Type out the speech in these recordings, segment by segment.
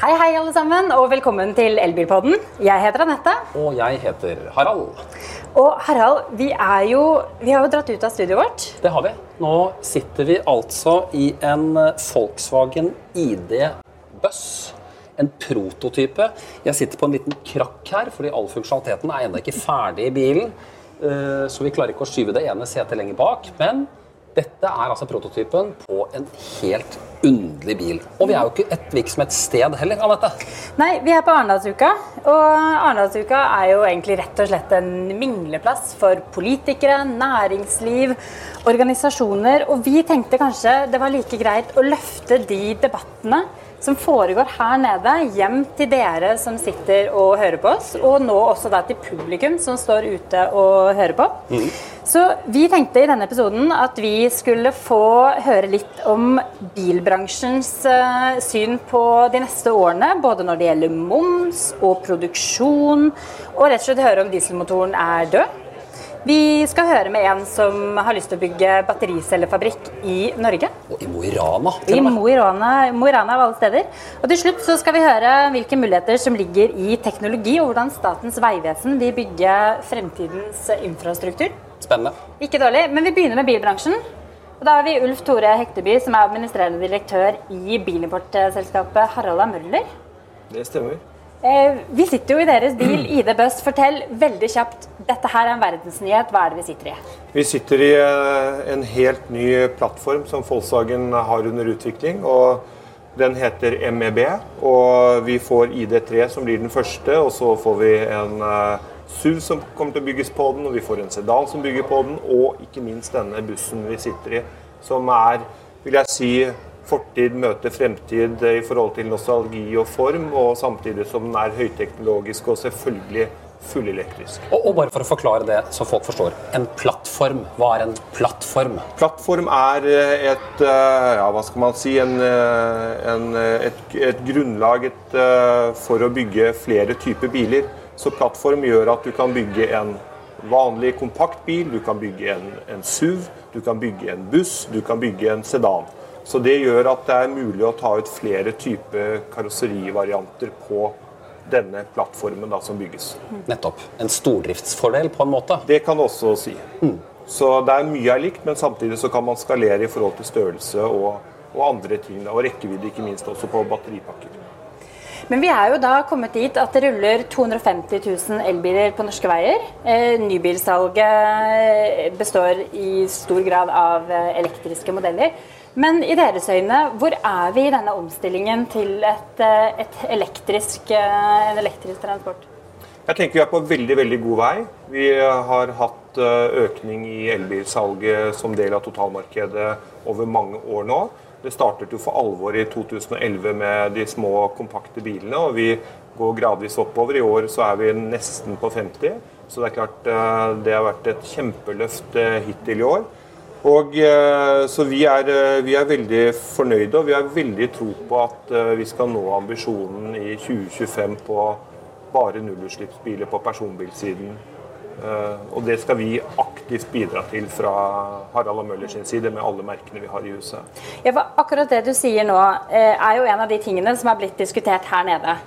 Hei, hei, alle sammen, og velkommen til Elbilpodden. Jeg heter Anette. Og jeg heter Harald. Og Harald, vi er jo Vi har jo dratt ut av studioet vårt. Det har vi. Nå sitter vi altså i en Volkswagen ID Buss. En prototype. Jeg sitter på en liten krakk her, fordi all funksjonaliteten er ennå ikke ferdig i bilen. Eh, Så vi klarer ikke å skyve det ene setet lenger bak. Men dette er altså prototypen på en helt underlig bil. Og vi er jo ikke et virksomhetssted som et sted heller, Anette. Nei, vi er på Arendalsuka. Og Arendalsuka er jo egentlig rett og slett en mingleplass for politikere, næringsliv, organisasjoner. Og vi tenkte kanskje det var like greit å løfte de debattene som foregår her nede, hjem til dere som sitter og hører på oss, og nå også da til publikum som står ute og hører på. Så vi tenkte i denne episoden at vi skulle få høre litt om bilbransjens uh, syn på de neste årene, både når det gjelder moms og produksjon, og rett og slett høre om dieselmotoren er død. Vi skal høre med en som har lyst til å bygge battericellefabrikk i Norge. Og i Mo i Rana. I. Mo i Rana, av alle steder. Og til slutt så skal vi høre hvilke muligheter som ligger i teknologi, og hvordan Statens vegvesen vil bygge fremtidens infrastruktur. Spennende. Ikke dårlig, men vi begynner med bilbransjen. Og da har vi Ulf Tore Hekteby, som er administrerende direktør i bilimportselskapet Harald Møller. Det stemmer. Eh, vi sitter jo i deres bil, ID Buss. Fortell veldig kjapt. Dette her er en verdensnyhet. Hva er det vi sitter i? Vi sitter i eh, en helt ny plattform som Volkswagen har under utvikling. og Den heter MEB. og Vi får ID3 som blir den første. og Så får vi en eh, SUV som kommer til å bygges på den, og vi får en sedan som bygger på den, og ikke minst denne bussen vi sitter i, som er, vil jeg si, fortid møter fremtid i forhold til nostalgi og form, og samtidig som den er høyteknologisk og selvfølgelig fullelektrisk. Og, og bare for å forklare det så folk forstår. En plattform. Hva er en plattform? Plattform er eh, et eh, ja, hva skal man si, en, eh, en, et, et grunnlag et, eh, for å bygge flere typer biler. Så plattform gjør at du kan bygge en vanlig kompakt bil, du kan bygge en, en SUV, du kan bygge en buss, du kan bygge en sedan. Så det gjør at det er mulig å ta ut flere typer karosserivarianter på denne plattformen da, som bygges. Nettopp. En stordriftsfordel, på en måte. Det kan du også si. Så det er mye er likt, men samtidig så kan man skalere i forhold til størrelse og, og andre ting. Da, og rekkevidde, ikke minst også på batteripakker. Men vi er jo da kommet dit at det ruller 250 000 elbiler på norske veier. Eh, nybilsalget består i stor grad av eh, elektriske modeller. Men i deres øyne, hvor er vi i denne omstillingen til et, eh, et elektrisk, eh, en elektrisk transport? Jeg tenker vi er på veldig veldig god vei. Vi har hatt eh, økning i elbilsalget som del av totalmarkedet over mange år nå. Det startet jo for alvor i 2011 med de små, kompakte bilene, og vi går gradvis oppover. I år så er vi nesten på 50, så det er klart det har vært et kjempeløft hittil i år. Og, eh, så vi er, eh, vi er veldig fornøyde, og vi har veldig tro på at eh, vi skal nå ambisjonen i 2025 på bare nullutslippsbiler på personbilsiden. Og det skal vi aktivt bidra til fra Harald og Møller sin side, med alle merkene vi har i huset. Ja, akkurat det du sier nå, er jo en av de tingene som er blitt diskutert her nede.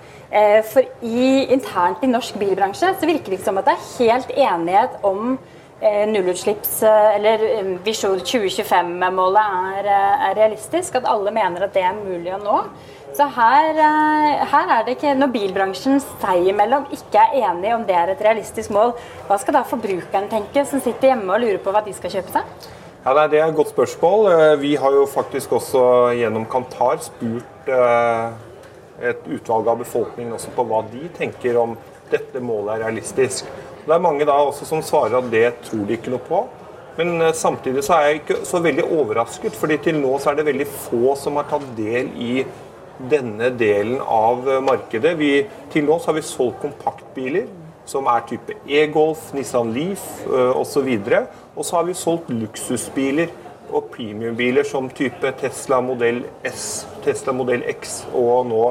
For i, internt i norsk bilbransje så virker det som at det er helt enighet om nullutslipps... eh, Eller eh, visjon 2025-målet er, eh, er realistisk. At alle mener at det er mulig å nå. Så her, eh, her er det ikke Når bilbransjen seg imellom ikke er enige om det er et realistisk mål, hva skal da forbrukeren tenke, som sitter hjemme og lurer på hva de skal kjøpe seg? Ja, nei, Det er et godt spørsmål. Eh, Vi har jo faktisk også gjennom Kantar spurt eh, et utvalg av befolkningen også på hva de tenker om dette målet er realistisk. Det er mange da også som svarer at det tror de ikke noe på. Men eh, samtidig så er jeg ikke så veldig overrasket, fordi til nå så er det veldig få som har tatt del i denne delen av eh, markedet. Vi, til nå så har vi solgt kompaktbiler som er type e-Golf, Nissan Leaf osv. Og, Og så har vi solgt luksusbiler og premiumbiler som type Tesla modell S, Tesla modell X og nå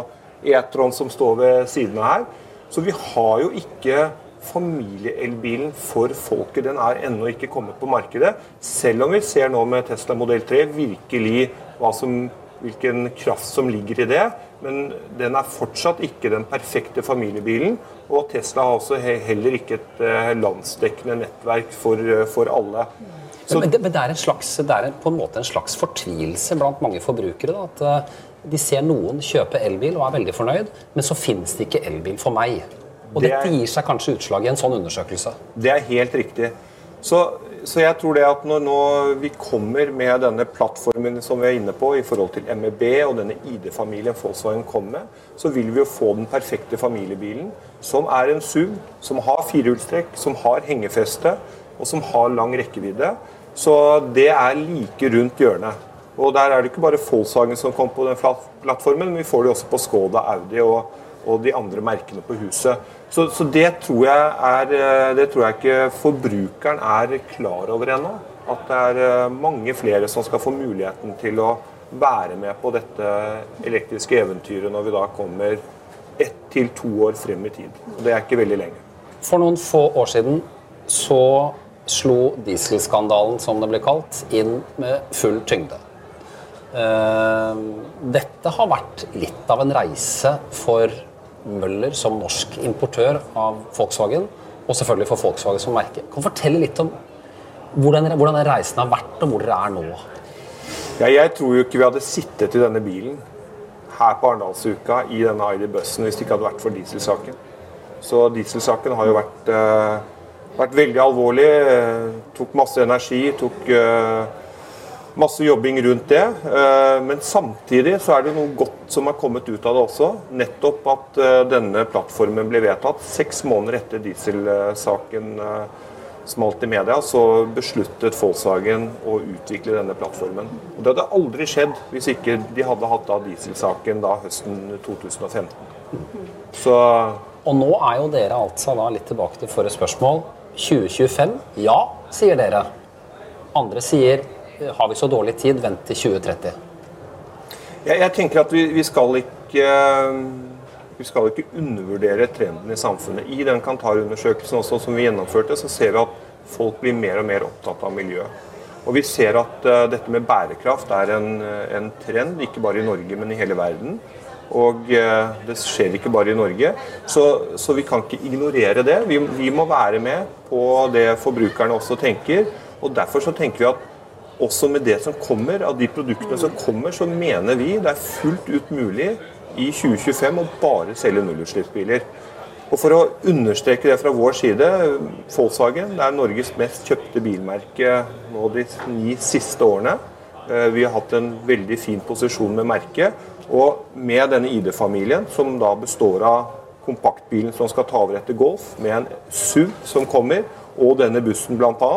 E-tron som står ved siden av her. Så vi har jo ikke familieelbilen for folket. Den er ennå ikke kommet på markedet. Selv om vi ser nå med Tesla modell 3 virkelig som hvilken kraft som ligger i det. Men den er fortsatt ikke den perfekte familiebilen. Og Tesla har også heller ikke et eh, landsdekkende nettverk for, eh, for alle. Så, men, det, men det, er, slags, det er på en måte en slags fortvilelse blant mange forbrukere. Da, at eh, de ser noen kjøpe elbil og er veldig fornøyd, men så finnes det ikke elbil for meg. Og det er, dette gir seg kanskje utslag i en sånn undersøkelse? Det er helt riktig. Så, så, jeg tror det at når nå vi kommer med denne plattformen som vi er inne på i forhold til MEB og denne ID-familien Volkswagen kommer med, så vil vi jo få den perfekte familiebilen som er en SUV, som har firehjulstrekk, som har hengefeste og som har lang rekkevidde. Så det er like rundt hjørnet. Og der er det ikke bare Volkswagen som kommer på den plattformen, men vi får det også på Skoda, Audi og, og de andre merkene på huset. Så, så det, tror er, eh, det, tror jeg ikke forbrukeren er klar over ennå. At det er eh, mange flere som skal få muligheten til å være med på dette elektriske eventyret når vi da kommer ett til to år frem i tid. Og det er ikke veldig lenge. For noen få år siden så slo dieselskandalen, som det ble kalt, inn med full tyngde. Eh, dette har vært litt av en reise for Møller som norsk importør av Volkswagen, og selvfølgelig for Volkswagen som merke. Kan du fortelle litt om hvordan, hvordan reisen har vært, og hvor dere er nå? Ja, jeg tror jo ikke vi hadde sittet i denne bilen her på Arendalsuka i denne ID-bussen hvis det ikke hadde vært for dieselsaken. Så dieselsaken har jo vært, eh, vært veldig alvorlig. Uh, tok masse energi. tok... Uh, masse jobbing rundt det. Eh, men samtidig så er det noe godt som har kommet ut av det også. Nettopp at eh, denne plattformen ble vedtatt. Seks måneder etter dieselsaken eh, smalt i media, så besluttet Volkswagen å utvikle denne plattformen. Og Det hadde aldri skjedd hvis ikke de hadde hatt da dieselsaken da høsten 2015. Så og nå er jo dere altså da litt tilbake til forrige spørsmål. 2025, ja, sier dere. Andre sier har vi så dårlig tid, vent til 2030. Jeg, jeg tenker at vi, vi, skal ikke vi skal ikke undervurdere trenden i samfunnet. I den Kantar-undersøkelsen også som vi gjennomførte, så ser vi at folk blir mer og mer opptatt av miljø. Og vi ser at uh, dette med bærekraft er en, en, trend, ikke bare i Norge, men i hele verden. Og uh, det skjer ikke bare i Norge. Så, så vi kan ikke ignorere det. Vi, vi, må være med på det forbrukerne også tenker. Og derfor så tenker vi at også med det som kommer, av de produktene som kommer, så mener vi det er fullt ut mulig i 2025 å bare selge nullutslippsbiler. Og For å understreke det fra vår side, Volkswagen det er Norges mest kjøpte bilmerke nå de ni siste årene. Eh, vi har hatt en veldig fin posisjon med merket. Og med denne ID-familien, som da består av kompaktbilen som skal ta over etter Golf, med en SUV som kommer, og denne bussen bl.a.,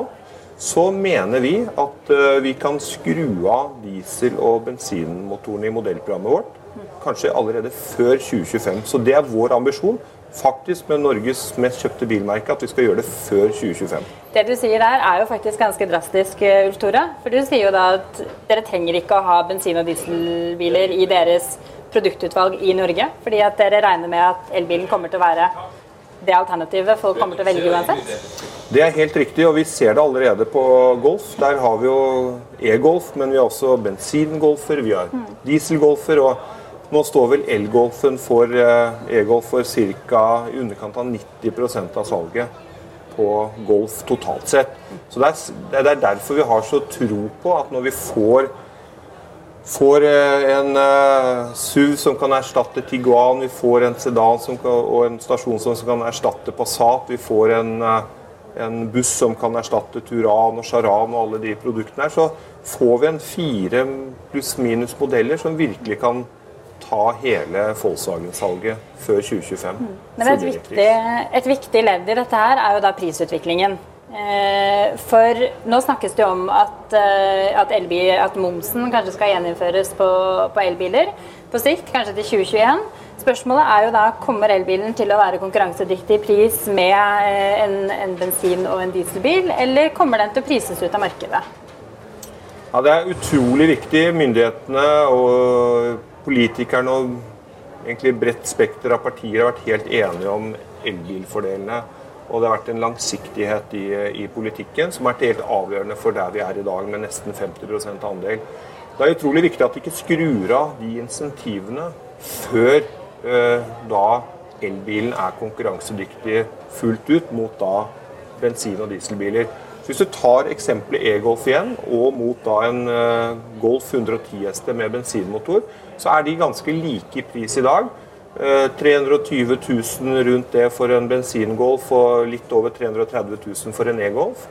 så mener vi at eh, vi kan skru av diesel- og bensinmotorene i modellprogrammet vårt. Kanskje allerede før 2025. Så det er vår ambisjon. Faktisk med Norges mest kjøpte bilmerke at vi skal gjøre det før 2025. Det du sier der er jo faktisk ganske drastisk, eh, Ulf Tore. For du sier jo da at dere trenger ikke å ha bensin- og dieselbiler i deres produktutvalg i Norge. Fordi at dere regner med at elbilen kommer til å være det alternativet folk kommer til å velge uansett? Det er helt riktig, og vi ser det allerede på Golf. Der har vi jo e-Golf, men vi har også bensingolfer, vi har dieselgolfer. og nå står vel elgolfen for eh, e-golf for ca. i underkant av 90% av salget på golf totalt sett. Så det er derfor vi har så tro på at når vi får får eh, en uh, SUV som kan erstatte Tiguan, vi får en sedan kan, og en stasjon som kan erstatte Passat, vi får en, uh, en buss som kan erstatte Turan og Charan og alle de produktene her, så får vi en fire pluss-minus modeller som virkelig kan ta hele Volkswagen-salget før 2025. Mm. Men et viktig, et viktig ledd i dette her er jo da prisutviklingen. Eh, for nå snakkes det om at, eh, at, elbil, at momsen kanskje skal gjeninnføres på, på, elbiler på sikt, kanskje til 2021. Spørsmålet er jo da kommer elbilen til å være konkurransedyktig i pris med eh, en, en, bensin- og en dieselbil, eller kommer den til å prises ut av markedet? Ja, Det er utrolig viktig. Myndighetene og politikerne og egentlig bredt spekter av partier har vært helt enige om elbilfordelene. Og det har vært en langsiktighet i, i politikken som har vært helt avgjørende for der vi er i dag, med nesten 50% andel. Det er utrolig viktig at vi ikke skrur av de insentivene før eh, da elbilen er konkurransedyktig fullt ut mot da bensin- og dieselbiler. Så Hvis du tar eksempelet e-Golf igjen, og mot da en eh, Golf 110 hester med bensinmotor, så er de ganske like i pris i dag. Eh, 320 000 rundt det for en bensingolf og litt over 330 000 for en e-Golf.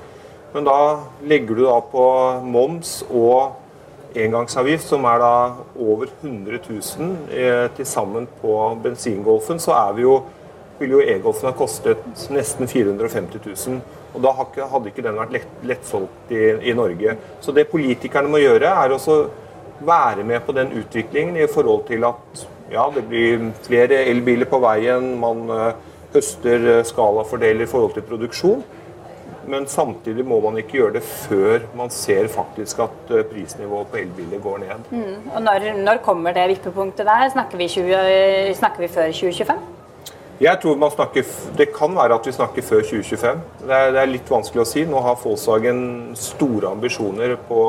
Men da legger du da på moms og engangsavgift, som er da over 100 000 eh, til sammen på bensingolfen, så er vi jo, ville jo e-golfen ha kostet nesten 450 000. Og da hadde ikke den vært lett, lettsolgt i, i Norge. Så det politikerne må gjøre, er også være med på den utviklingen i forhold til at ja, det blir flere elbiler på veien, man eh, høster eh, skalafordeler i forhold til produksjon. Men samtidig må man ikke gjøre det før man ser faktisk at eh, prisnivået på elbiler går ned. Og når, når kommer det vippepunktet der? Snakker vi, 20, snakker vi før 2025? Jeg tror man snakker, Det kan være at vi snakker før 2025. Det er, det er litt vanskelig å si. Nå har Volkswagen store ambisjoner på,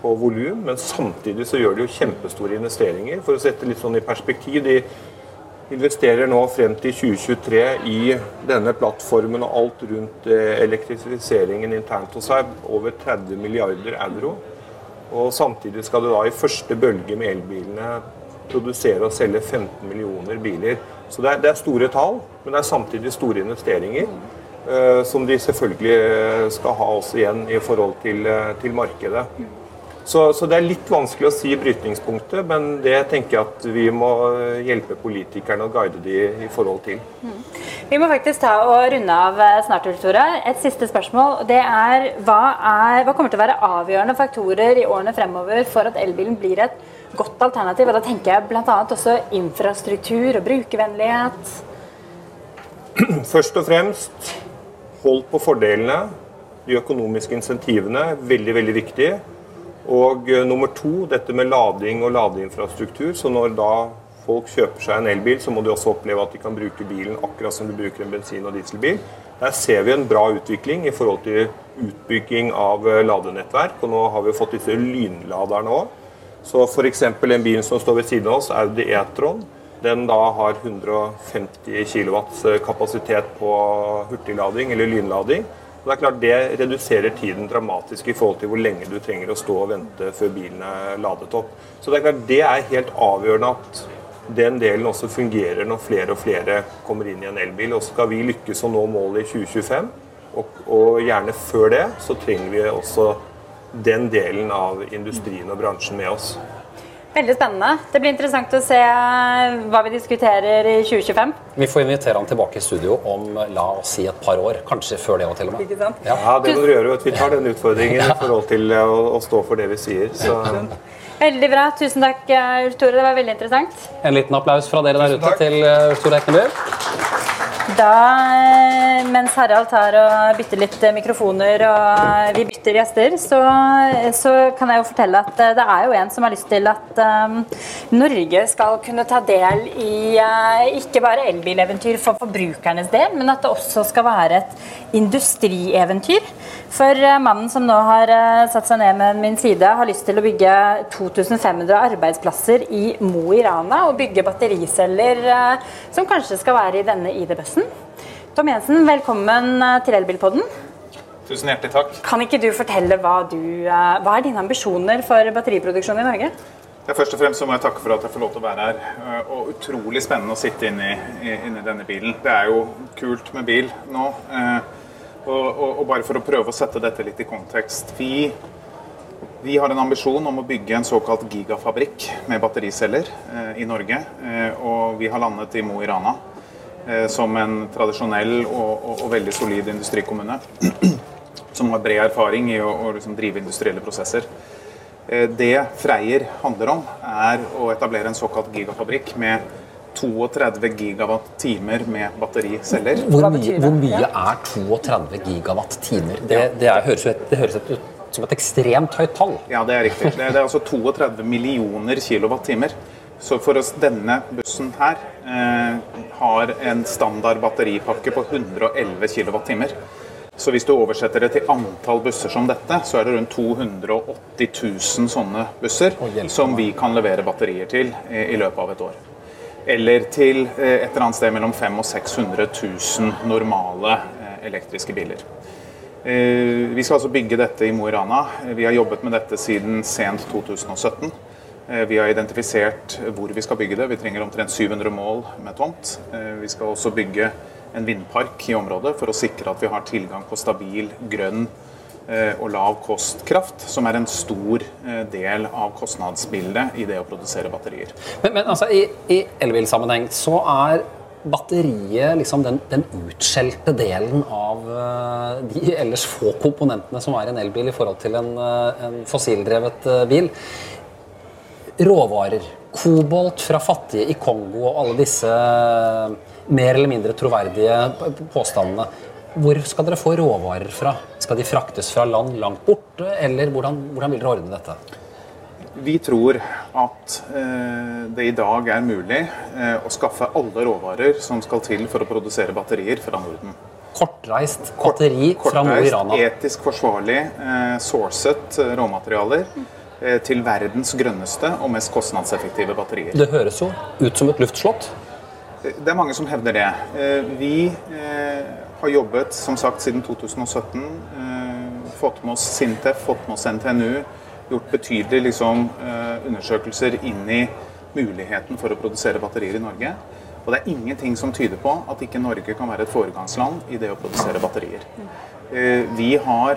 på volum, men samtidig så gjør de jo kjempestore investeringer. For å sette litt sånn i perspektiv, de investerer nå frem til 2023 i denne plattformen og alt rundt eh, elektrifiseringen internt hos seg, over 30 milliarder euro. Og samtidig skal det da i første bølge med elbilene produsere og selge 15 millioner biler. Så det er, det er store tall, men det er samtidig store investeringer. eh, som de selvfølgelig eh, skal ha også igjen i forhold til, til markedet. Så, så det er litt vanskelig å si brytningspunktet, men det tenker jeg at vi må eh, hjelpe politikerne og guide de i forhold til. Vi må faktisk ta og runde av eh, snart, Tore. Et siste spørsmål. Det er hva, er hva kommer til å være avgjørende faktorer i årene fremover for at elbilen blir et godt alternativ? Og da tenker jeg bl.a. også infrastruktur og brukervennlighet. Først og fremst, hold på fordelene. De økonomiske insentivene, veldig, veldig viktig. Og eh, nummer to, dette med lading og ladeinfrastruktur. Så når da folk kjøper seg en elbil, så må de også oppleve at de kan bruke bilen akkurat som du bruker en bensin- og dieselbil. Der ser vi en bra utvikling i forhold til utbygging av eh, ladenettverk. Og nå har vi fått disse lynladerne òg. Så f.eks. en bil som står ved siden av oss, Audi E-tron. Den da har 150 kW kapasitet på hurtiglading eller lynlading. Og Det er klart det reduserer tiden dramatisk i forhold til hvor lenge du trenger å stå og vente før bilen er ladet opp. Så det er klart det er helt avgjørende at den delen også fungerer når flere og flere kommer inn i en elbil. Og skal vi lykkes å nå målet i 2025, og, og gjerne før det, så trenger vi også den delen av industrien og bransjen med oss. Veldig spennende. Det blir interessant å se hva vi diskuterer i 2025. Vi får invitere han tilbake i studio om la oss si et par år. Kanskje før det òg, til og med. Ja. Ja, det må dere gjøre. du. Vi tar den utfordringen i forhold til å, å stå for det vi sier. Så Veldig bra. Tusen takk, Ulf Tore. Det var veldig interessant. En liten applaus fra dere der ute til Ulf Tore Ekneby. Da, eh, mens Harald tar og bytter litt eh, mikrofoner og vi bytter gjester, så, så kan jeg jo fortelle at eh, det er jo en som har lyst til at um, Norge skal kunne ta del i uh, ikke bare elbileventyr for forbrukernes del, men at det også skal være et industrieventyr. For uh, mannen som nå har uh, satt seg ned med min side, har lyst til å bygge 2500 arbeidsplasser i Mo i Rana og bygge battericeller eh, som kanskje skal være i denne ID-bussen. Tom Jensen, velkommen eh, til Elbilpodden. Tusen hjertelig takk. Kan ikke du fortelle hva, du, eh, hva er dine ambisjoner for batteriproduksjon i Norge? Ja, først og fremst så må jeg takke for at jeg får lov til å være her. eh, Og utrolig spennende å sitte inni, i- inni denne bilen. Det er jo kult med bil nå. Og, og, og bare for å prøve å sette dette litt i kontekst. Vi, vi har en ambisjon om å bygge en såkalt gigafabrikk med battericeller eh, i Norge. eh, Og vi har landet i Mo i Rana som en tradisjonell og, og, og veldig solid industrikommune. Som har bred erfaring i å, å liksom drive industrielle prosesser. Eh, Det Freyr handler om, er å etablere en såkalt gigafabrikk med 32 gigawatt-timer med battericeller. Hvor, mye, hvor mye er 32 gigawatt-timer? Det, det er, høres, et, det høres et, ut som et ekstremt høyt tall. Ja, det er riktig. Det, det er altså 32 millioner kilowattimer. Så for oss denne bussen her eh, har en standard batteripakke på 111 kWt. Så hvis du oversetter det til antall busser som dette, så er det rundt 280 000 sånne busser som vi kan levere batterier til i, i løpet av et år. Eller til eh, et eller annet sted mellom 500 og 600 000 normale eh, elektriske biler. Eh, Vi skal altså bygge dette i Mo i Rana. Eh, Vi har jobbet med dette siden sent 2017. Eh, Vi har identifisert hvor vi skal bygge det. Vi trenger omtrent 700 mål med tomt. Eh, Vi skal også bygge en vindpark i området for å sikre at vi har tilgang på stabil, grønn eh, og lav kostkraft, som er en stor del av kostnadsbildet i det å produsere batterier. Men, men altså, i, i elbilsammenheng så er batteriet liksom den, den utskjelte delen av de ellers få komponentene som er en elbil i forhold til en, en fossildrevet bil. Råvarer. Kobolt fra fattige i Kongo og alle disse eh, mer eller mindre troverdige påstandene. Hvor skal dere få råvarer fra? Skal de fraktes fra land langt borte, eller hvordan, hvordan vil dere ordne dette? Vi tror at eh, det i dag er mulig eh, å skaffe alle råvarer som skal til for å produsere batterier fra Norden. Kortreist batteri fra Mo i Kortreist, Rana. etisk forsvarlig, eh, sourcet råmaterialer til verdens grønneste og mest kostnadseffektive batterier. Det høres jo ut som et luftslott. Det er mange som hevder det. Eh, Vi eh, har jobbet som sagt siden 2017. eh, Fått med oss Sintef, fått med oss NTNU. Gjort betydelige liksom, eh, undersøkelser inn i muligheten for å produsere batterier i Norge. Og det er ingenting som tyder på at ikke Norge kan være et foregangsland i det å produsere batterier. Eh, Vi har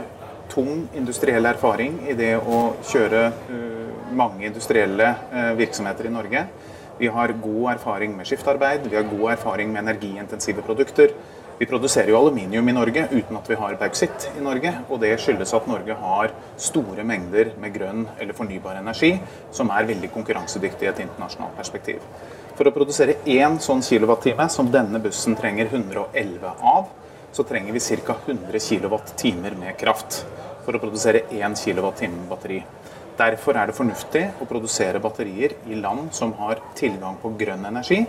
tung industriell erfaring i det å kjøre eh, mange industrielle eh, virksomheter i Norge. Vi har god erfaring med skiftarbeid, vi har god erfaring med energiintensive produkter. Vi produserer jo aluminium i Norge uten at vi har bauksitt i Norge. Og det skyldes at Norge har store mengder med grønn eller fornybar energi som er veldig konkurransedyktig i et internasjonalt perspektiv. For å produsere én sånn kilowattime, som denne bussen trenger 111 av, så trenger vi ca. 100 kWt med kraft for å produsere 1 kWt batteri. Derfor er det fornuftig å produsere batterier i land som har tilgang på grønn energi,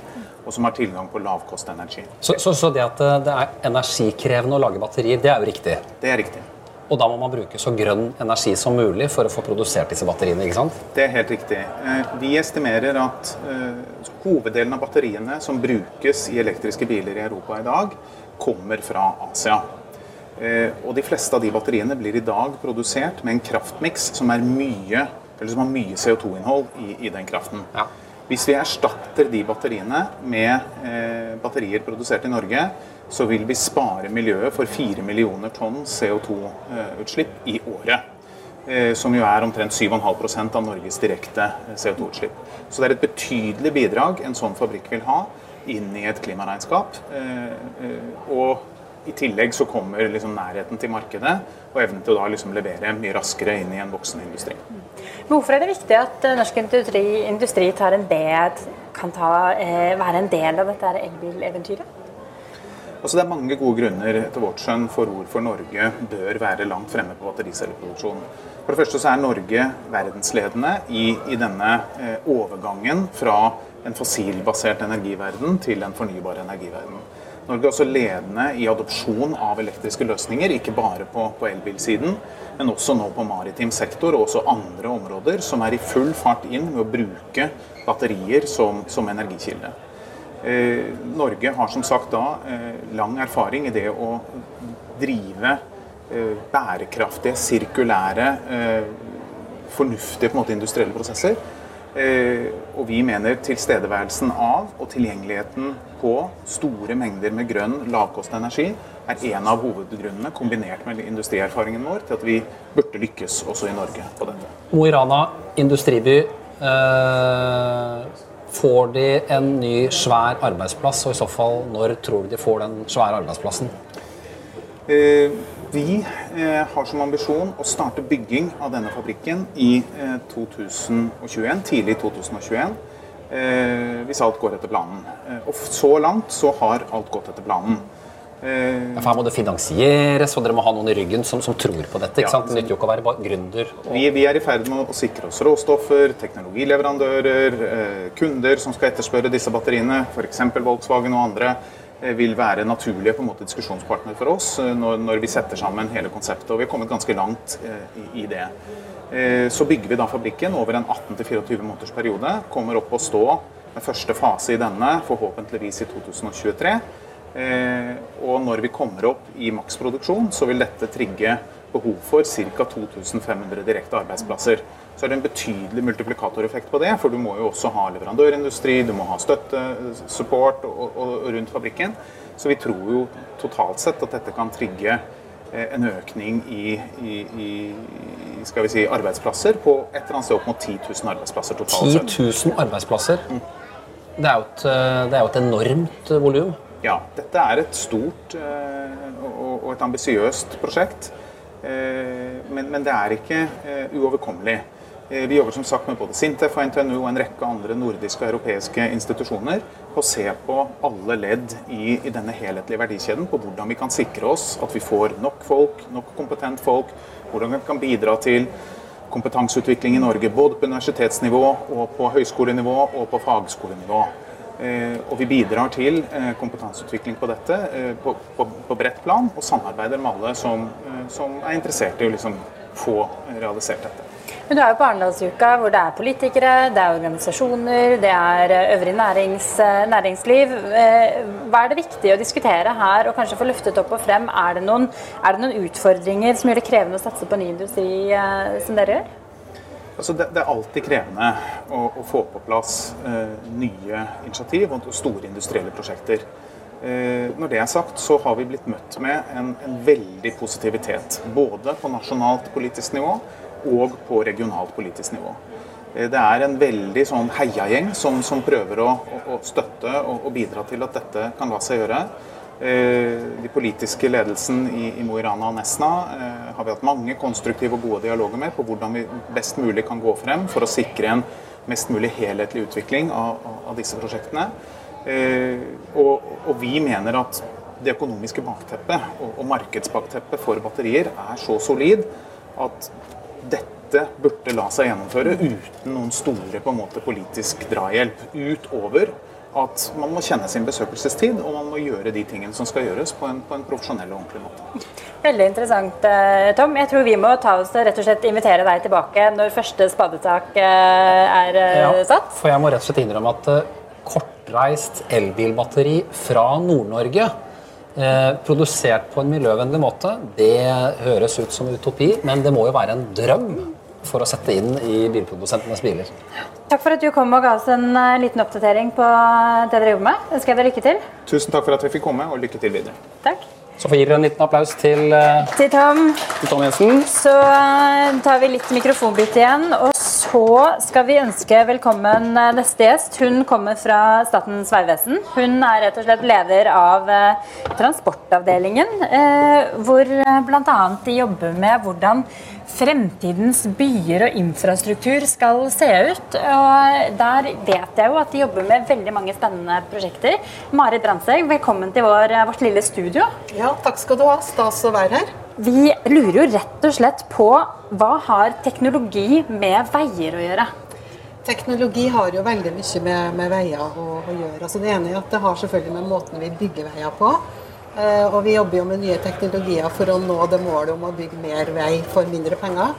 og som har tilgang på lavkostenergi. Så, så, så det at eh, det er energikrevende å lage batterier, det er jo riktig. Det er riktig. Og da må man bruke så grønn energi som mulig for å få produsert disse batteriene. ikke sant? Det er helt riktig. Eh, Vi estimerer at eh, hoveddelen av batteriene som brukes i elektriske biler i Europa i dag, kommer fra Asia. Eh, Og de fleste av de batteriene blir i dag produsert med en kraftmiks som, er mye, eller som har mye CO2-innhold i, i den kraften. Ja. Hvis vi erstatter de batteriene med eh, batterier produsert i Norge, så vil vi spare miljøet for 4 millioner tonn CO2-utslipp i året. Eh, som jo er omtrent 7,5% av Norges direkte eh, CO2-utslipp. Så det er et betydelig bidrag en sånn fabrikk vil ha inn i et klimaregnskap. Eh, eh, og i tillegg så kommer liksom nærheten til markedet og evnen til å liksom levere mye raskere inn i en voksende industri. Hvorfor er det viktig at eh, norsk industri, industri tar en del, kan ta, være en del av dette elbileventyret? Altså Det er mange gode grunner etter vårt skjønn for hvorfor Norge bør være langt fremme på battericelleproduksjon. For det første så er Norge verdensledende i, i denne eh, overgangen fra en fossilbasert energiverden til en fornybar energiverden. Norge er også ledende i adopsjon av elektriske løsninger, ikke bare på, på elbilsiden, men også nå på maritim sektor og også andre områder som er i full fart inn med å bruke batterier som, som energikilde. Eh, Norge har som sagt da eh, lang erfaring i det å drive eh, bærekraftige, sirkulære, eh, fornuftige på en måte, industrielle prosesser. Eh, og vi mener tilstedeværelsen av og tilgjengeligheten på store mengder med grønn, lavkostenergi er en av hovedgrunnene, kombinert med industrierfaringen vår, til at vi burde lykkes også i Norge på dette. Mo i Rana, industriby. Eh, får de en ny, svær arbeidsplass? Og i så fall, når tror du de får den svære arbeidsplassen? Eh, Vi eh, har som ambisjon å starte bygging av denne fabrikken i eh, 2021, tidlig 2021. eh, Hvis alt går etter planen. Eh, Og så langt så har alt gått etter planen. Eh, Ja, for Her må det finansieres, og dere må ha noen i ryggen som, som tror på dette. ikke Ja, sant? Det nytter jo ikke å være bare gründer. Og, Vi, vi er i ferd med å sikre oss råstoffer, teknologileverandører, eh, kunder som skal etterspørre disse batteriene, f.eks. Volkswagen og andre. Vil være naturlige på en måte diskusjonspartner for oss når, når, vi setter sammen hele konseptet. Og vi har kommet ganske langt i, i det. Så bygger vi da fabrikken over en 18-24 måneders periode. Kommer opp å stå med første fase i denne forhåpentligvis i 2023. Og når vi kommer opp i maksproduksjon, så vil dette trigge behov for ca. 2500 direkte arbeidsplasser så er det en betydelig multiplikatoreffekt på det. For du må jo også ha leverandørindustri, du må ha støtte, support og, og, og rundt fabrikken. Så vi tror jo totalt sett at dette kan trigge eh, en økning i, i, i, skal vi si, arbeidsplasser på et eller annet sted opp mot 10 000 arbeidsplasser totalt 10 000 arbeidsplasser? Mm. Det, er et, eh, det, er jo et, enormt volum? Ja. Dette er et stort eh, og, og et ambisiøst prosjekt. Men, men, det er ikke uoverkommelig. Eh, vi jobber som sagt med både Sintef og NTNU og en rekke andre nordiske og europeiske institusjoner på å se på alle ledd i, i, denne helhetlige verdikjeden, på hvordan vi kan sikre oss at vi får nok folk, nok kompetent folk, hvordan vi kan bidra til kompetanseutvikling i Norge både på universitetsnivå, og på høyskolenivå og på fagskolenivå. Eh, og vi bidrar til eh, kompetanseutvikling på dette eh, på, på, på, bredt plan, og samarbeider med alle som, som er interessert i å liksom, få realisert dette. Men du er jo på Arendalsuka hvor det er politikere, det er organisasjoner, det er øvrig nærings, næringsliv. Hva er det viktig å diskutere her og kanskje få løftet opp og frem? Er det noen, er det noen utfordringer som gjør det krevende å satse på ny industri som dere gjør? Altså det, det, er alltid krevende å, å få på plass eh, nye initiativ og store industrielle prosjekter. Eh, når det er sagt, så har vi blitt møtt med en, en veldig positivitet. Både på nasjonalt politisk nivå og på regionalt politisk nivå. Eh, det er en veldig sånn heiagjeng som, som prøver å, å, støtte og, og, bidra til at dette kan la seg gjøre. Eh, de politiske ledelsen i, i Mo i Rana og Nesna eh, har vi hatt mange konstruktive og gode dialoger med på hvordan vi best mulig kan gå frem for å sikre en mest mulig helhetlig utvikling av, av disse prosjektene. Og, og, vi mener at det økonomiske bakteppet og, og markedsbakteppet for batterier er så solid at dette burde la seg gjennomføre uten noen store måte, politisk drahjelp. Utover at man må kjenne sin besøkelsestid, og man må gjøre de tingene som skal gjøres på en, på en profesjonell og ordentlig måte. Veldig interessant, eh, Tom. Jeg tror vi må ta oss rett og slett invitere deg tilbake når første spadetak eh, er eh, ja, satt. For jeg må rett og slett innrømme at kortreist elbilbatteri fra Nord-Norge Eh, produsert på en miljøvennlig måte, det høres ut som utopi, men det må jo være en drøm for å sette inn i bilprodusentenes biler. Takk for at du kom og ga oss en uh, liten oppdatering på det dere jobber med. Ønsker jeg deg lykke til. Tusen takk for at vi fikk komme, og lykke til videre. Takk. Så får vi gi en liten applaus til, uh, til, Tom. til Tom Jensen. Så tar vi litt mikrofonbytte igjen. og så skal vi ønske velkommen eh, neste gjest. Hun kommer fra Statens vegvesen. Hun er rett og slett leder av eh, transportavdelingen, eh, hvor bl.a. de jobber med hvordan fremtidens byer og infrastruktur skal se ut. Og der vet jeg jo at de jobber med veldig mange spennende prosjekter. Marit Brandtzæg, velkommen til vår, vårt lille studio. Ja, takk skal du ha. Stas å være her. Vi lurer jo rett og slett på hva har teknologi med veier å gjøre? Teknologi har jo veldig mye med, med veier å, å, gjøre. Altså det ene er at det har selvfølgelig med måten vi bygger veier på. Eh, og vi jobber jo med nye teknologier for å nå det målet om å bygge mer vei for mindre penger.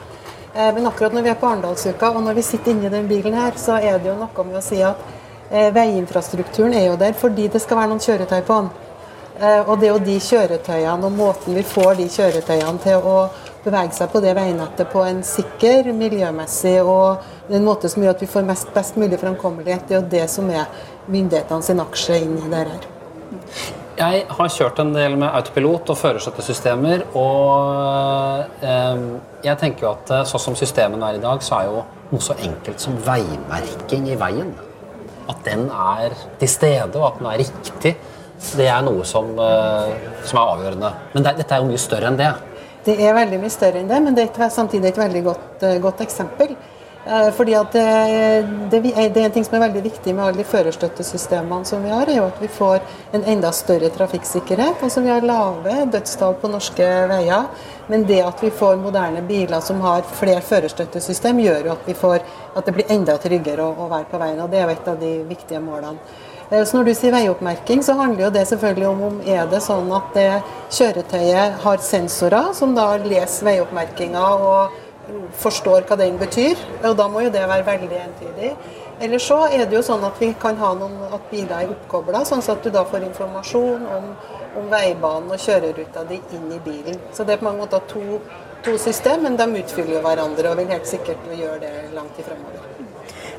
Eh, men akkurat når vi er på Arendalsuka og når vi sitter inni den bilen her, så er det jo noe med å si at eh, veiinfrastrukturen er jo der fordi det skal være noen kjøretøy på den. Eh, og det er jo de kjøretøyene og måten vi får de kjøretøyene til å bevege seg på det veinettet på en sikker, miljømessig og en måte som gjør at vi får mest, best mulig framkommelighet, det er jo det som er myndighetene sin aksje inn i det her. Jeg har kjørt en del med autopilot og førerstøttesystemer, og eh, jeg tenker jo at eh, sånn som systemene er i dag, så er jo noe så enkelt som veimerking i veien. At den er til stede, og at den er riktig det er noe som, eh, som er avgjørende. Men det, dette er jo mye større enn det. Det er veldig mye større enn det, men det er samtidig et veldig godt, eh, godt eksempel. Eh, fordi at det, det, er en ting som er veldig viktig med alle de førerstøttesystemene som vi har, er jo at vi får en enda større trafikksikkerhet. Altså vi har lave dødstall på norske veier. Men det at vi får moderne biler som har flere førerstøttesystem, gjør jo at, får, at det blir enda tryggere å, å være på veien. og Det er jo et av de viktige målene. Eh, så når du sier veioppmerking, så handler jo det selvfølgelig om om er det sånn at det kjøretøyet har sensorer som da leser veioppmerkinga og forstår hva den betyr. Og da må jo det være veldig entydig. Eller så er det jo sånn at vi kan ha noen, at biler er oppkobla, sånn at du da får informasjon om, om veibanen og kjøreruta di inn i bilen. Så det er på mange måter to, to system, men de utfyller jo hverandre og vil helt sikkert gjøre det langt i fremover.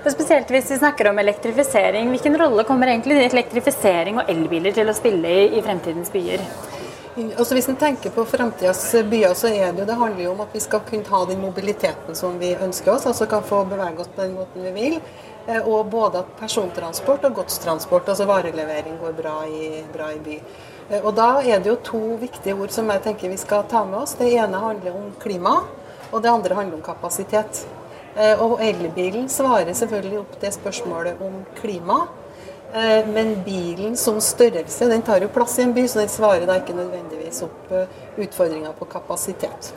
Spesielt hvis vi snakker om elektrifisering. Hvilken rolle kommer egentlig elektrifisering og elbiler til å spille i, i fremtidens byer? Altså Hvis en tenker på fremtidas byer, så er det jo, det handler jo om at vi skal kunne ha den mobiliteten som vi ønsker oss. altså kan få bevege oss på den måten vi vil. Eh, og både at persontransport og godstransport, altså varelevering, går bra i, bra i by. Eh, og Da er det jo to viktige ord som jeg tenker vi skal ta med oss. Det ene handler om klima, og det andre handler om kapasitet. Eh, og elbilen svarer selvfølgelig opp det spørsmålet om klima. Eh, men bilen som størrelse den tar jo plass i en by, så den svarer da ikke nødvendigvis opp utfordringa på kapasitet.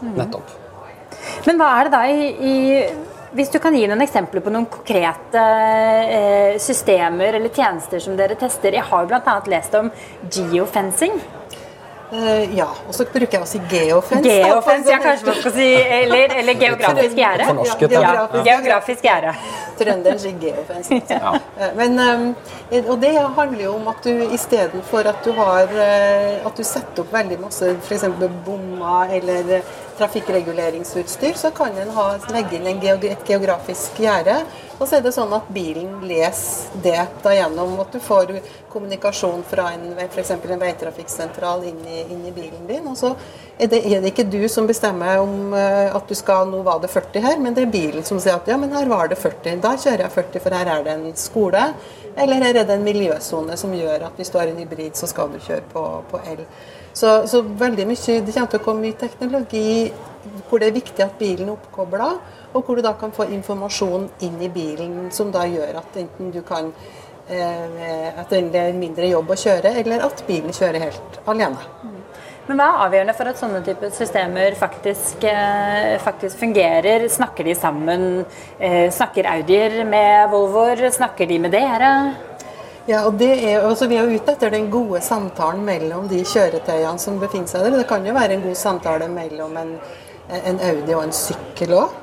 Mm. Nettopp. Men hva er det da i, i Hvis du kan gi noen eksempler på noen konkrete eh, systemer eller tjenester som dere tester. Jeg har bl.a. lest om geofencing. Uh, ja, og så bruker jeg å si geofence. Geofence, ja, kanskje man skal si Eller, eller geografisk gjerde. Ja, geografisk gjerde. Trønderen sier geofence. Ja. Eh, men, um, og det handler jo om at du istedenfor at du har uh, At du setter opp veldig masse f.eks. bommer eller trafikkreguleringsutstyr, så kan en ha, legge inn et geografisk gjerde. Og så er det sånn at bilen leser det da gjennom at du får kommunikasjon fra f.eks. en veitrafikksentral inn i, inn i, bilen din. Og så er det, er det, ikke du som bestemmer om uh, at du skal nå var det 40 her, men det er bilen som sier at ja, men her var det 40. Da kjører jeg 40, for her er det en skole. Eller her er det en miljøsone som gjør at hvis du har en hybrid, så skal du kjøre på, på el. Så, så, veldig mye, det kommer til å komme mye teknologi hvor det er viktig at bilen er oppkobla, og hvor du da kan få informasjon inn i bilen som da gjør at enten du kan eh, at det er mindre jobb å kjøre, eller at bilen kjører helt alene. Men hva er avgjørende for at sånne typer systemer faktisk, eh, faktisk fungerer? Snakker de sammen? Eh, snakker Audier med Volvoer? Snakker de med dere? Ja, og det er, altså Vi er ute etter den gode samtalen mellom de kjøretøyene som befinner seg der. Det kan jo være en god samtale mellom en, en Audi og en sykkel òg.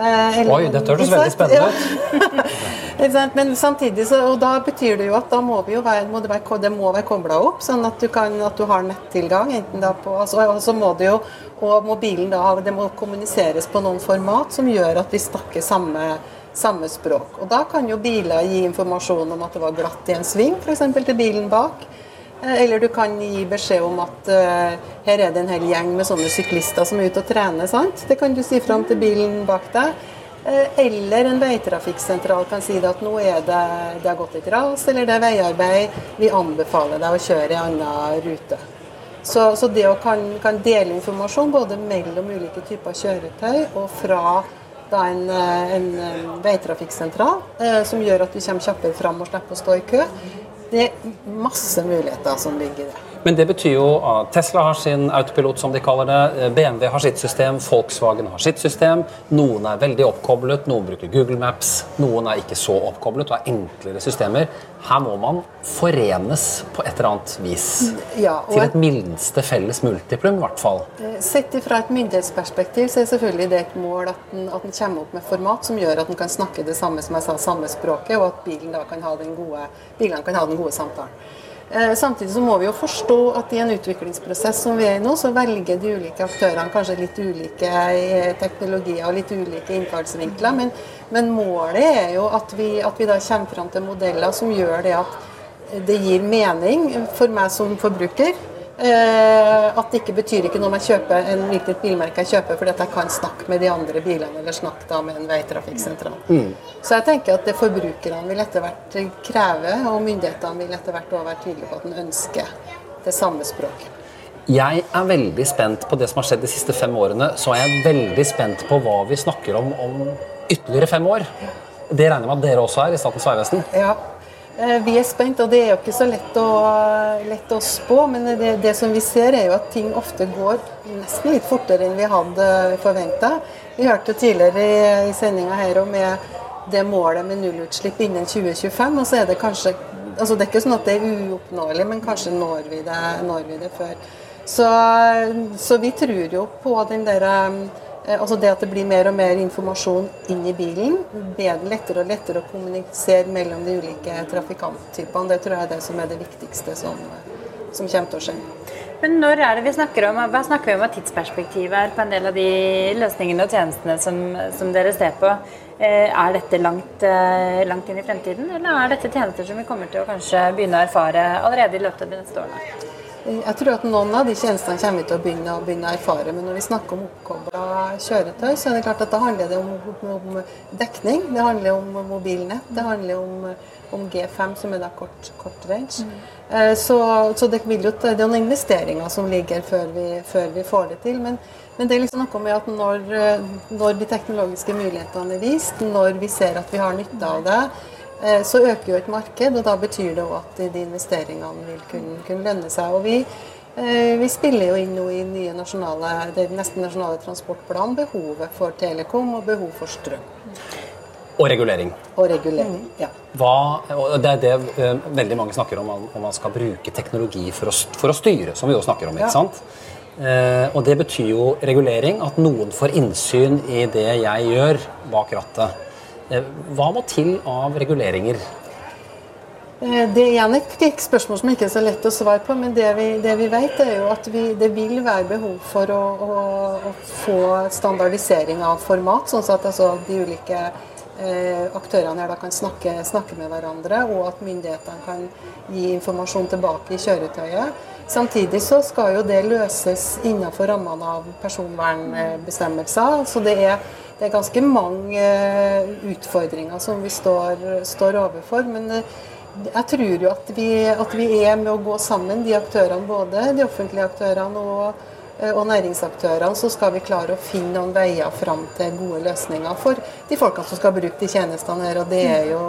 Eh, Oi, dette høres veldig spennende ut. Ja. Men samtidig så, og da betyr det jo at da må, vi jo være, må det, være, det må være kobla opp, sånn at du, kan, at du har nettilgang. enten da på, altså, og så må det jo, og mobilen da, det må kommuniseres på noen format som gjør at vi snakker samme samme språk. Og Da kan jo biler gi informasjon om at det var glatt i en sving, f.eks. til bilen bak. Eh, eller du kan gi beskjed om at uh, her er det en hel gjeng med sånne syklister som er ute og trener. sant? Det kan du si fram til bilen bak deg. Uh, eller en veitrafikksentral kan si at nå er det, det har gått et ras eller det er veiarbeid. Vi anbefaler deg å kjøre i annen rute. Så, så det å kan, kan dele informasjon både mellom ulike typer kjøretøy og fra da en, eh, en, en veitrafikksentral eh, som gjør at du kommer kjappere fram og slipper å stå i kø. Det er masse muligheter som ligger i det. Men det betyr jo at Tesla har sin autopilot, som de kaller det. BMW har sitt system, Volkswagen har sitt system. Noen er veldig oppkoblet, noen bruker Google Maps. Noen er ikke så oppkoblet og har enklere systemer. Her må man forenes på et eller annet vis. Ja, til et minste felles multiplum, i hvert fall. Eh, sett fra et myndighetsperspektiv så er selvfølgelig det et mål at den, at den kommer opp med format som gjør at den kan snakke det samme som jeg sa, samme språket, og at bilen da kan ha den gode, bilene kan ha den gode samtalen. Eh, samtidig så må vi jo forstå at i en utviklingsprosess som vi er i nå, så velger de ulike aktørene kanskje litt ulike eh, teknologier og litt ulike innfallsvinkler. Men, men målet er jo at vi, at vi, da kommer fram til modeller som gjør det at det gir mening for meg som forbruker. Eh, at det ikke betyr ikke noe om jeg kjøper en, hvilket bilmerke jeg kjøper fordi at jeg kan snakke med de andre bilene eller snakke da med en veitrafikksentral. Mm. Så jeg tenker at det forbrukerne vil etter hvert kreve, og myndighetene vil etter hvert også være tydelige på at en ønsker det samme språket. Jeg er veldig spent på det som har skjedd de siste fem årene. Så er jeg veldig spent på hva vi snakker om om ytterligere fem år. Det regner jeg med at dere også er i Statens vegvesen? Ja, vi er spent, og det er jo ikke så lett å, lett å spå. Men det, det, som vi ser, er jo at ting ofte går nesten litt fortere enn vi hadde forventa. Vi hørte tidligere i, i sendinga her om det målet med nullutslipp innen 2025, og så er det kanskje altså Det er ikke sånn at det er uoppnåelig, men kanskje når vi det, når vi det før. Så, så, vi tror jo på den der, eh, altså det at det blir mer og mer informasjon inn i bilen. Bedre, lettere og lettere å kommunisere mellom de ulike trafikanttypene. Det tror jeg er det som er det viktigste som, som kommer til å skje. Men når er det vi snakker om, hva snakker vi om av tidsperspektiv på en del av de løsningene og tjenestene som, som dere ser på? Eh, er dette langt, eh, langt, inn i fremtiden, eller er dette tjenester som vi kommer til å kanskje begynne å erfare allerede i løpet av de neste årene? Jeg tror at noen av de tjenestene kommer vi til å begynne, å begynne å erfare. Men når vi snakker om oppkobla kjøretøy, så er det klart at da handler det om, om, dekning. Det handler om mobilnett. Det handler om, om G5, som er da kort, kort range. Mm. Eh, så, så, det, vil jo, det er noen investeringer som ligger før vi, før vi får det til. Men men det er liksom noe med at når, eh, når, de teknologiske mulighetene er vist, når vi ser at vi har nytte av det, eh, så øker jo et marked. Og da betyr det òg at de investeringene vil kunne, kunne lønne seg. Og vi, eh, vi, spiller jo inn nå i nye nasjonale, det nesten nasjonale transportplan behovet for telekom og behov for strøm. Og regulering. Og regulering, ja. Hva, og det er det veldig mange snakker om, om man skal bruke teknologi for å, for å styre, som vi jo snakker om. ikke sant? Eh, og det betyr jo regulering, at noen får innsyn i det jeg gjør bak rattet. Eh, hva må til av reguleringer? Eh, det er igjen et spørsmål som ikke er så lett å svare på, men det vi, det vi vet, er jo at vi, det vil være behov for å, å, å få standardisering av format, sånn at altså, de ulike eh, aktørene her kan snakke, snakke, med hverandre, og at myndighetene kan gi informasjon tilbake i kjøretøyet. Samtidig så skal jo det løses innenfor rammene av personvernbestemmelser. Så det er, det er ganske mange eh, utfordringer som vi står, står overfor. Men eh, jeg tror jo at vi, at vi, er med å gå sammen, de aktørene, både de offentlige aktørene og, eh, og næringsaktørene, så skal vi klare å finne noen veier fram til gode løsninger for de folkene som skal bruke de tjenestene her. Og det er jo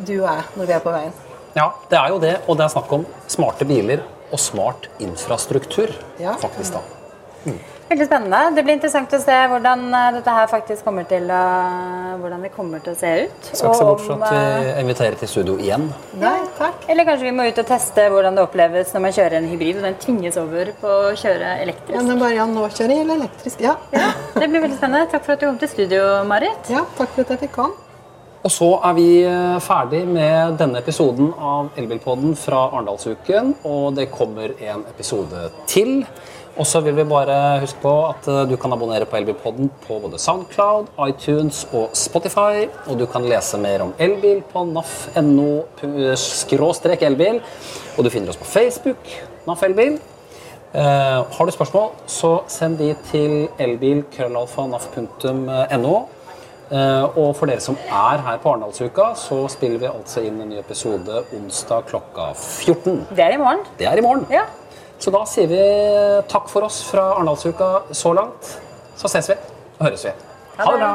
du og jeg når vi er på veien. Ja, det er jo det. Og det er snakk om smarte biler og smart infrastruktur, ja. faktisk. da. Mm. Veldig spennende. Det blir interessant å se hvordan eh, dette her faktisk kommer til å, hvordan det kommer til å se ut. Skal ikke se bort fra at vi eh, inviterer til studio igjen. Nei, takk. Eller kanskje vi må ut og teste hvordan det oppleves når man kjører en hybrid og den tvinges over på å kjøre elektrisk. Ja, men bare ja, nå kjører eller elektrisk. Ja. ja. Det blir veldig spennende. Takk for at du kom til studio, Marit. Ja, takk for at jeg fikk komme. Og så er vi eh, ferdig med denne episoden av Elbilpodden fra Arendalsuken. Og det kommer en episode til. Og så vil vi bare huske på at eh, du kan abonnere på Elbilpodden på både Soundcloud, iTunes og Spotify. Og du kan lese mer om elbil på naf.no elbil. Og du finner oss på Facebook, NAF Elbil. Har du spørsmål, så send de til elbil.krøllalfa.naf.no. Eh, og for dere som er her på Arendalsuka, så spiller vi altså inn en ny episode onsdag klokka 14. Det er i morgen. Det er i morgen. Ja. Så da sier vi takk for oss fra Arendalsuka så langt. Så ses vi og høres vi. Ha det bra.